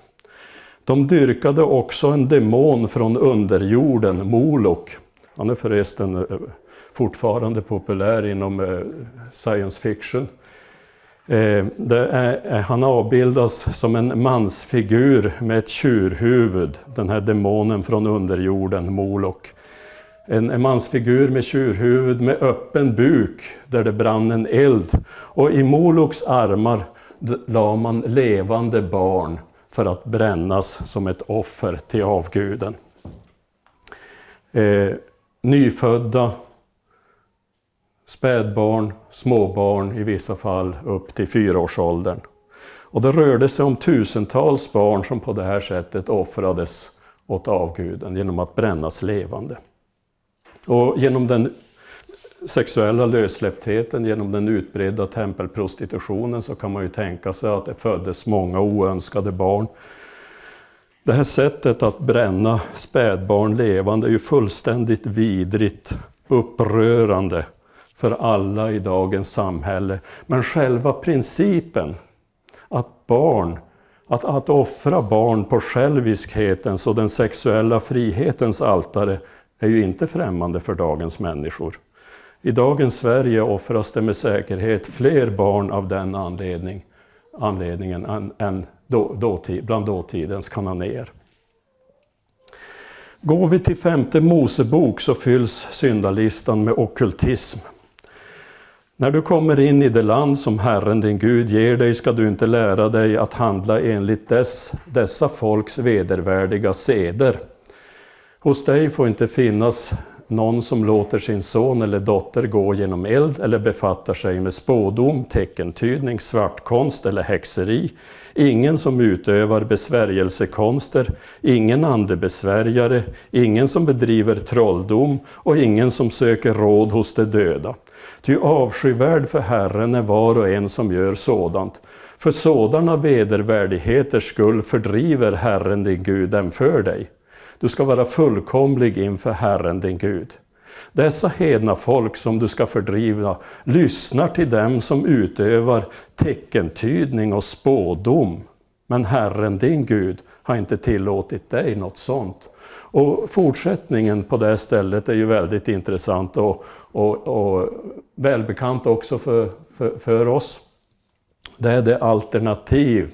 De dyrkade också en demon från underjorden, Molok, han är förresten eh, fortfarande populär inom eh, science fiction. Eh, är, han avbildas som en mansfigur med ett tjurhuvud, den här demonen från underjorden, Molok. En, en mansfigur med tjurhuvud med öppen buk där det brann en eld. Och i Moloks armar la man levande barn för att brännas som ett offer till avguden. Eh, nyfödda, spädbarn, småbarn i vissa fall upp till fyraårsåldern. Och det rörde sig om tusentals barn som på det här sättet offrades åt avguden genom att brännas levande. Och genom den sexuella lössläpptheten, genom den utbredda tempelprostitutionen så kan man ju tänka sig att det föddes många oönskade barn det här sättet att bränna spädbarn levande är ju fullständigt vidrigt, upprörande för alla i dagens samhälle. Men själva principen att barn, att, att offra barn på själviskhetens och den sexuella frihetens altare är ju inte främmande för dagens människor. I dagens Sverige offras det med säkerhet fler barn av den anledning, anledningen än, än då, dåtid, bland dåtidens kananéer. Går vi till femte Mosebok så fylls syndalistan med okkultism. När du kommer in i det land som Herren din Gud ger dig ska du inte lära dig att handla enligt dess, dessa folks vedervärdiga seder. Hos dig får inte finnas någon som låter sin son eller dotter gå genom eld eller befattar sig med spådom, teckentydning, svartkonst eller häxeri. Ingen som utövar besvärjelsekonster, ingen andebesvärjare, ingen som bedriver trolldom och ingen som söker råd hos de döda. Ty avskyvärd för Herren är var och en som gör sådant. För sådana vedervärdigheters skull fördriver Herren din Gud dem för dig. Du ska vara fullkomlig inför Herren din Gud. Dessa hedna folk som du ska fördriva lyssnar till dem som utövar teckentydning och spådom. Men Herren din Gud har inte tillåtit dig något sånt. Och fortsättningen på det stället är ju väldigt intressant och, och, och välbekant också för, för, för oss. Det är det alternativ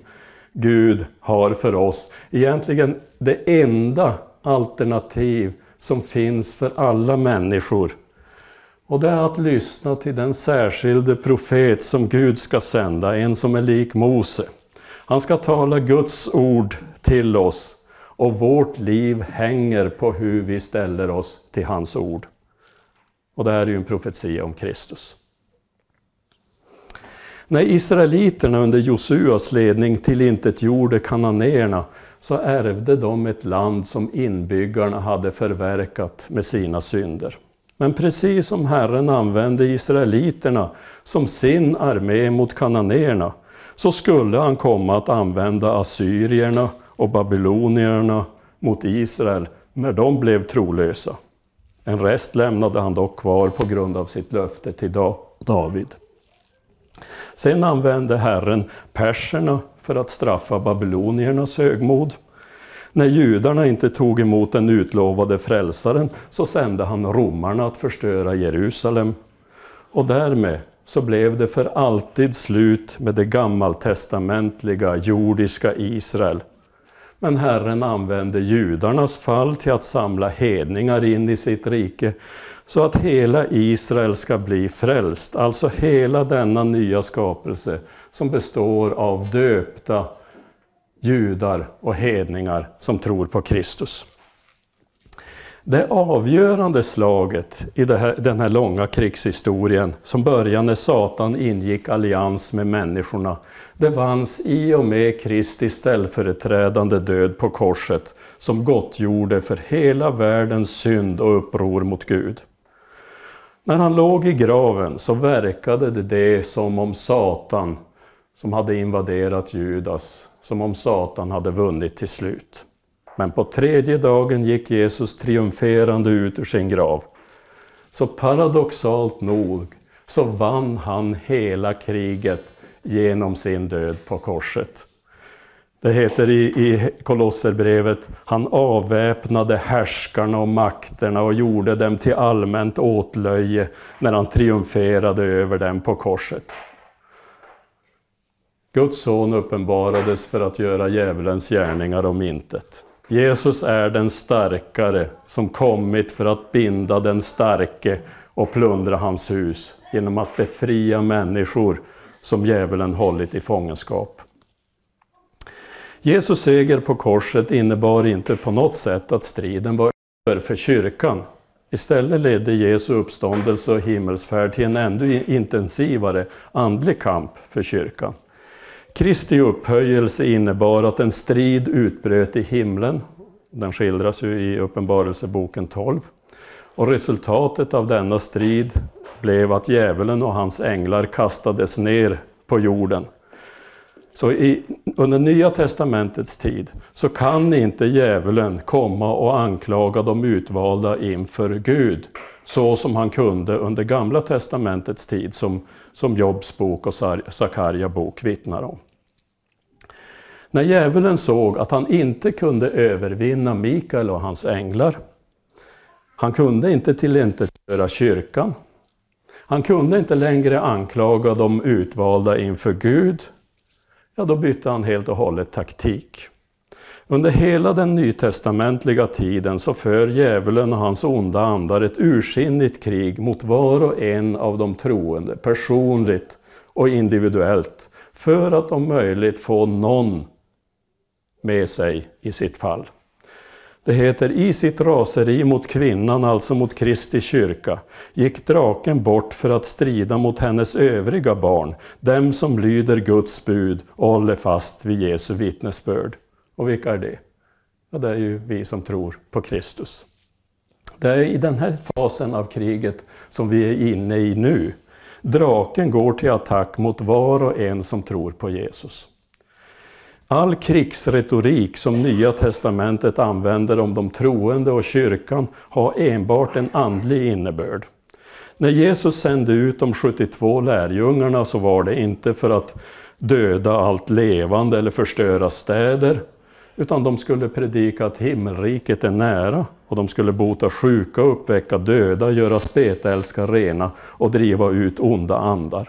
Gud har för oss. Egentligen det enda alternativ som finns för alla människor. Och det är att lyssna till den särskilde profet som Gud ska sända, en som är lik Mose. Han ska tala Guds ord till oss och vårt liv hänger på hur vi ställer oss till hans ord. Och det här är ju en profetia om Kristus. När israeliterna under Josuas ledning tillintetgjorde kananéerna så ärvde de ett land som inbyggarna hade förverkat med sina synder. Men precis som Herren använde israeliterna som sin armé mot kananéerna så skulle han komma att använda assyrierna och babylonierna mot Israel när de blev trolösa. En rest lämnade han dock kvar på grund av sitt löfte till David. Sen använde Herren perserna för att straffa babyloniernas högmod. När judarna inte tog emot den utlovade frälsaren så sände han romarna att förstöra Jerusalem. Och därmed så blev det för alltid slut med det gammaltestamentliga jordiska Israel. Men Herren använde judarnas fall till att samla hedningar in i sitt rike så att hela Israel ska bli frälst, alltså hela denna nya skapelse som består av döpta judar och hedningar som tror på Kristus. Det avgörande slaget i här, den här långa krigshistorien som började när Satan ingick allians med människorna, det vanns i och med Kristi ställföreträdande död på korset som gottgjorde för hela världens synd och uppror mot Gud. När han låg i graven så verkade det, det som om Satan, som hade invaderat Judas, som om Satan hade vunnit till slut. Men på tredje dagen gick Jesus triumferande ut ur sin grav. Så paradoxalt nog så vann han hela kriget genom sin död på korset. Det heter i, i Kolosserbrevet, han avväpnade härskarna och makterna och gjorde dem till allmänt åtlöje när han triumferade över dem på korset. Guds son uppenbarades för att göra djävulens gärningar om intet. Jesus är den starkare som kommit för att binda den starke och plundra hans hus genom att befria människor som djävulen hållit i fångenskap. Jesus seger på korset innebar inte på något sätt att striden var över för kyrkan. Istället ledde Jesu uppståndelse och himmelsfärd till en ännu intensivare andlig kamp för kyrkan. Kristi upphöjelse innebar att en strid utbröt i himlen. Den skildras ju i Uppenbarelseboken 12. Och resultatet av denna strid blev att djävulen och hans änglar kastades ner på jorden. Så i, under Nya Testamentets tid så kan inte djävulen komma och anklaga de utvalda inför Gud så som han kunde under Gamla Testamentets tid som, som Jobs bok och Sakarja bok vittnar om. När djävulen såg att han inte kunde övervinna Mikael och hans änglar, han kunde inte tillintetgöra kyrkan, Han kunde inte längre anklaga de utvalda inför Gud. Ja, då bytte han helt och hållet taktik. Under hela den nytestamentliga tiden så för djävulen och hans onda andar ett ursinnigt krig mot var och en av de troende, personligt och individuellt, för att om möjligt få någon med sig i sitt fall. Det heter i sitt raseri mot kvinnan, alltså mot Kristi kyrka, gick draken bort för att strida mot hennes övriga barn, dem som lyder Guds bud och håller fast vid Jesu vittnesbörd. Och vilka är det? Ja, det är ju vi som tror på Kristus. Det är i den här fasen av kriget som vi är inne i nu. Draken går till attack mot var och en som tror på Jesus. All krigsretorik som Nya Testamentet använder om de troende och kyrkan har enbart en andlig innebörd. När Jesus sände ut de 72 lärjungarna så var det inte för att döda allt levande eller förstöra städer, utan de skulle predika att himmelriket är nära och de skulle bota sjuka, uppväcka döda, göra spetälska rena och driva ut onda andar.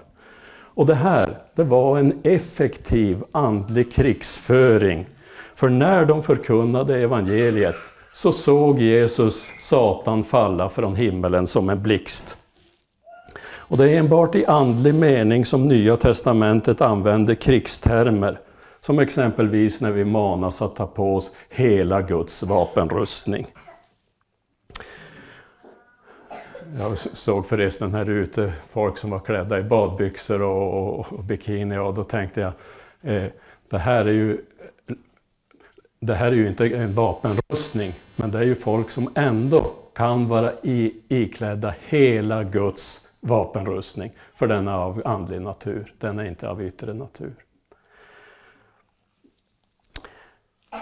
Och det här, det var en effektiv andlig krigsföring. För när de förkunnade evangeliet så såg Jesus Satan falla från himmelen som en blixt. Och det är enbart i andlig mening som Nya Testamentet använder krigstermer. Som exempelvis när vi manas att ta på oss hela Guds vapenrustning. Jag såg förresten här ute folk som var klädda i badbyxor och, och, och bikini och då tänkte jag, eh, det här är ju det här är ju inte en vapenrustning, men det är ju folk som ändå kan vara i, iklädda hela Guds vapenrustning, för den är av andlig natur, den är inte av yttre natur.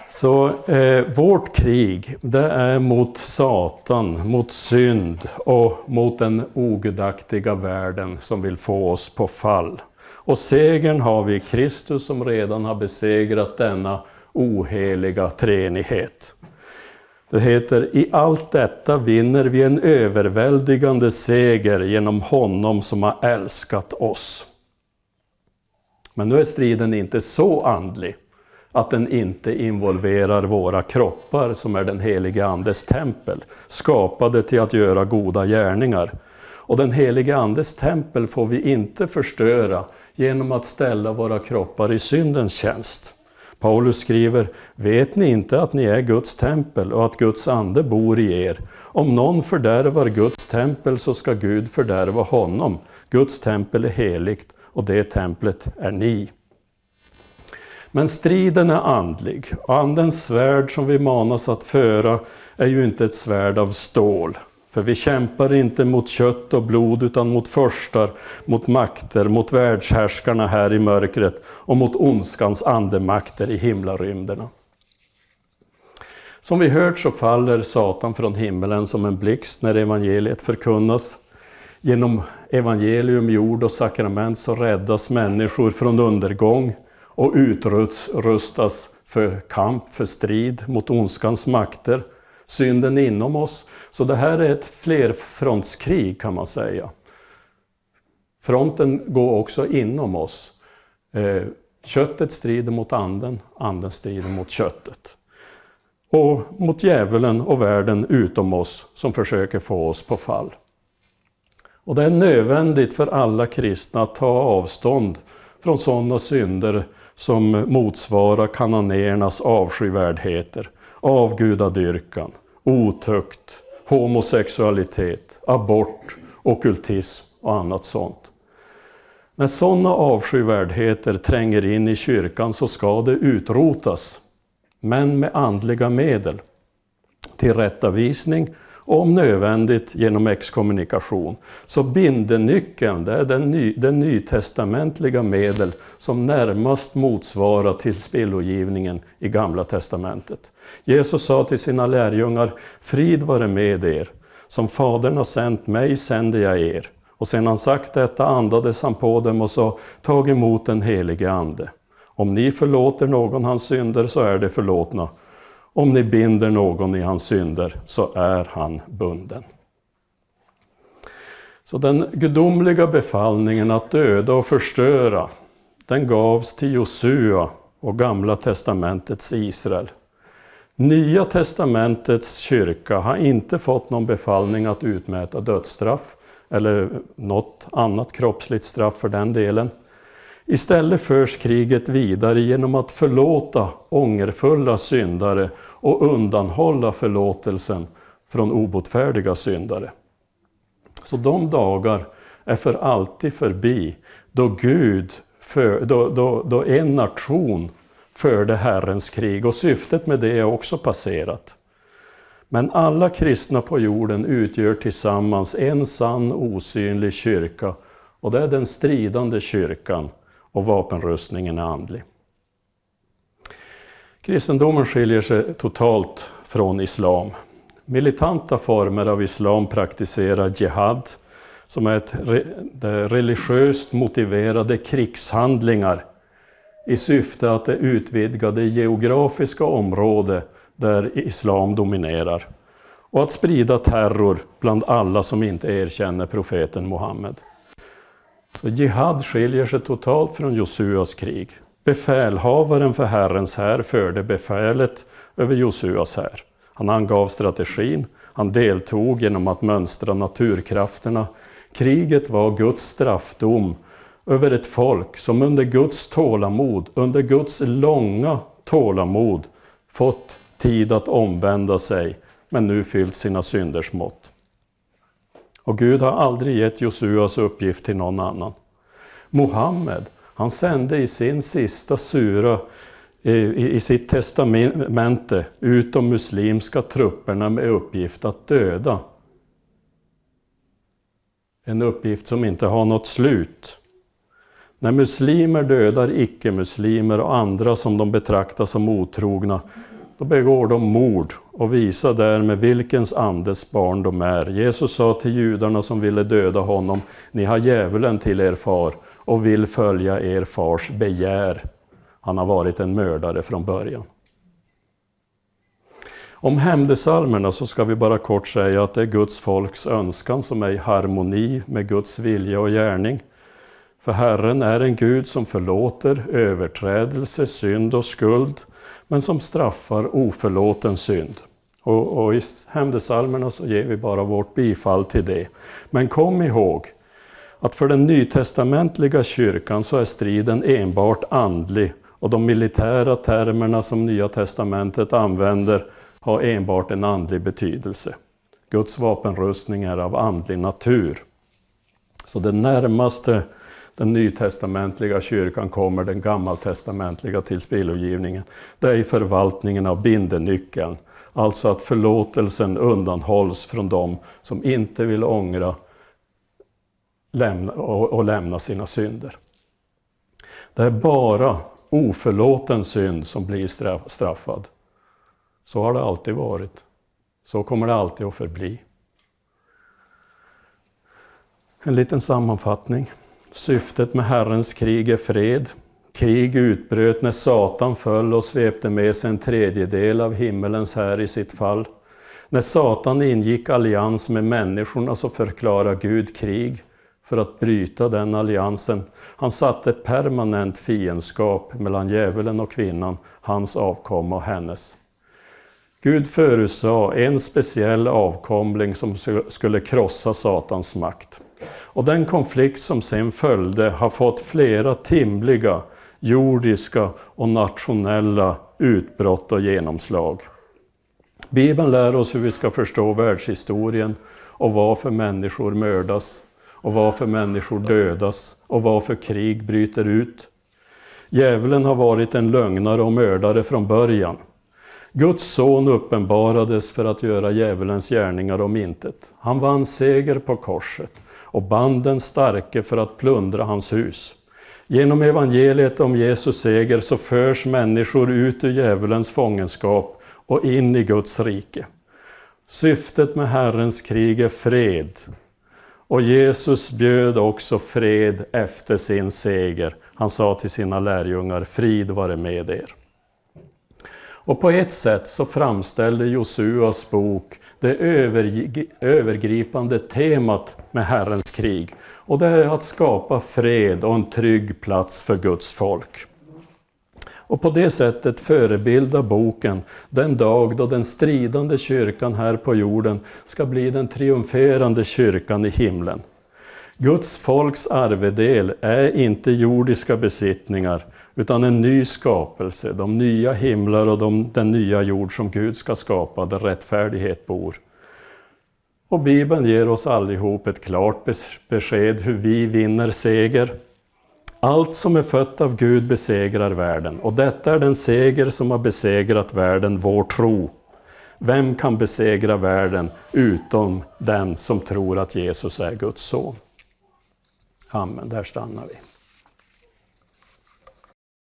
Så eh, vårt krig, det är mot Satan, mot synd och mot den ogudaktiga världen som vill få oss på fall. Och segern har vi i Kristus som redan har besegrat denna oheliga treenighet. Det heter, i allt detta vinner vi en överväldigande seger genom honom som har älskat oss. Men nu är striden inte så andlig att den inte involverar våra kroppar som är den helige Andes tempel, skapade till att göra goda gärningar. Och den helige Andes tempel får vi inte förstöra genom att ställa våra kroppar i syndens tjänst. Paulus skriver, vet ni inte att ni är Guds tempel och att Guds ande bor i er? Om någon fördärvar Guds tempel så ska Gud fördärva honom. Guds tempel är heligt och det templet är ni. Men striden är andlig. Och andens svärd som vi manas att föra är ju inte ett svärd av stål. För vi kämpar inte mot kött och blod utan mot förstar, mot makter, mot världshärskarna här i mörkret och mot ondskans andemakter i himlarymderna. Som vi hört så faller Satan från himmelen som en blixt när evangeliet förkunnas. Genom evangelium, jord och sakrament så räddas människor från undergång och utrustas för kamp, för strid mot ondskans makter, synden inom oss. Så det här är ett flerfrontskrig kan man säga. Fronten går också inom oss. Eh, köttet strider mot anden, anden strider mot köttet. Och mot djävulen och världen utom oss som försöker få oss på fall. Och det är nödvändigt för alla kristna att ta avstånd från sådana synder som motsvarar kananéernas avskyvärdheter, avgudadyrkan, otukt, homosexualitet, abort, okultism och annat sånt. När sådana avskyvärdheter tränger in i kyrkan så ska det utrotas, men med andliga medel. Tillrättavisning om nödvändigt genom exkommunikation. Så bindenyckeln det är den, ny, den nytestamentliga medel som närmast motsvarar tillspillogivningen i Gamla testamentet. Jesus sa till sina lärjungar, frid vare med er, som Fadern har sänt mig sänder jag er. Och sedan han sagt detta andades han på dem och sa, tag emot den helige Ande. Om ni förlåter någon hans synder så är det förlåtna om ni binder någon i hans synder så är han bunden. Så den gudomliga befallningen att döda och förstöra, den gavs till Josua och Gamla testamentets Israel. Nya testamentets kyrka har inte fått någon befallning att utmäta dödsstraff eller något annat kroppsligt straff för den delen. Istället förs kriget vidare genom att förlåta ångerfulla syndare och undanhålla förlåtelsen från obotfärdiga syndare. Så de dagar är för alltid förbi då Gud, för, då, då, då en nation förde Herrens krig och syftet med det är också passerat. Men alla kristna på jorden utgör tillsammans en sann osynlig kyrka och det är den stridande kyrkan och vapenrustningen är andlig. Kristendomen skiljer sig totalt från islam. Militanta former av islam praktiserar jihad, som är ett religiöst motiverade krigshandlingar i syfte att utvidga det geografiska område där islam dominerar och att sprida terror bland alla som inte erkänner profeten Muhammed. Så jihad skiljer sig totalt från Josuas krig. Befälhavaren för Herrens här förde befälet över Josuas här. Han angav strategin, han deltog genom att mönstra naturkrafterna. Kriget var Guds straffdom över ett folk som under Guds tålamod, under Guds långa tålamod fått tid att omvända sig, men nu fyllt sina synders mått. Och Gud har aldrig gett Josuas uppgift till någon annan. Mohammed, han sände i sin sista sura i, i sitt testamente ut de muslimska trupperna med uppgift att döda. En uppgift som inte har något slut. När muslimer dödar icke-muslimer och andra som de betraktar som otrogna, då begår de mord och visar därmed vilkens andes barn de är. Jesus sa till judarna som ville döda honom, ni har djävulen till er far och vill följa er fars begär. Han har varit en mördare från början. Om hämndesalmerna så ska vi bara kort säga att det är Guds folks önskan som är i harmoni med Guds vilja och gärning. För Herren är en Gud som förlåter överträdelse, synd och skuld, men som straffar oförlåten synd. Och, och i hämndesalmerna så ger vi bara vårt bifall till det. Men kom ihåg att för den nytestamentliga kyrkan så är striden enbart andlig och de militära termerna som Nya testamentet använder har enbart en andlig betydelse. Guds vapenrustning är av andlig natur. Så det närmaste den nytestamentliga kyrkan kommer den gammaltestamentliga tillspillogivningen. Det är i förvaltningen av bindenyckeln, alltså att förlåtelsen undanhålls från dem som inte vill ångra och lämna sina synder. Det är bara oförlåten synd som blir straffad. Så har det alltid varit. Så kommer det alltid att förbli. En liten sammanfattning. Syftet med Herrens krig är fred. Krig utbröt när Satan föll och svepte med sig en tredjedel av himmelens här i sitt fall. När Satan ingick allians med människorna så förklarade Gud krig för att bryta den alliansen. Han satte permanent fiendskap mellan djävulen och kvinnan, hans avkomma och hennes. Gud förutsade en speciell avkomling som skulle krossa Satans makt. Och den konflikt som sen följde har fått flera timliga, jordiska och nationella utbrott och genomslag. Bibeln lär oss hur vi ska förstå världshistorien och varför människor mördas och varför människor dödas och varför krig bryter ut. Djävulen har varit en lögnare och mördare från början. Guds son uppenbarades för att göra djävulens gärningar om intet. Han vann seger på korset och band den starke för att plundra hans hus. Genom evangeliet om Jesus seger så förs människor ut ur djävulens fångenskap och in i Guds rike. Syftet med Herrens krig är fred. Och Jesus bjöd också fred efter sin seger. Han sa till sina lärjungar, frid vare med er. Och på ett sätt så framställer Josuas bok det övergripande temat med Herrens krig. Och det är att skapa fred och en trygg plats för Guds folk. Och på det sättet förebilda boken den dag då den stridande kyrkan här på jorden ska bli den triumferande kyrkan i himlen. Guds folks arvedel är inte jordiska besittningar utan en ny skapelse, de nya himlar och de, den nya jord som Gud ska skapa, där rättfärdighet bor. Och Bibeln ger oss allihop ett klart besked hur vi vinner seger. Allt som är fött av Gud besegrar världen, och detta är den seger som har besegrat världen, vår tro. Vem kan besegra världen utom den som tror att Jesus är Guds son? Amen, där stannar vi.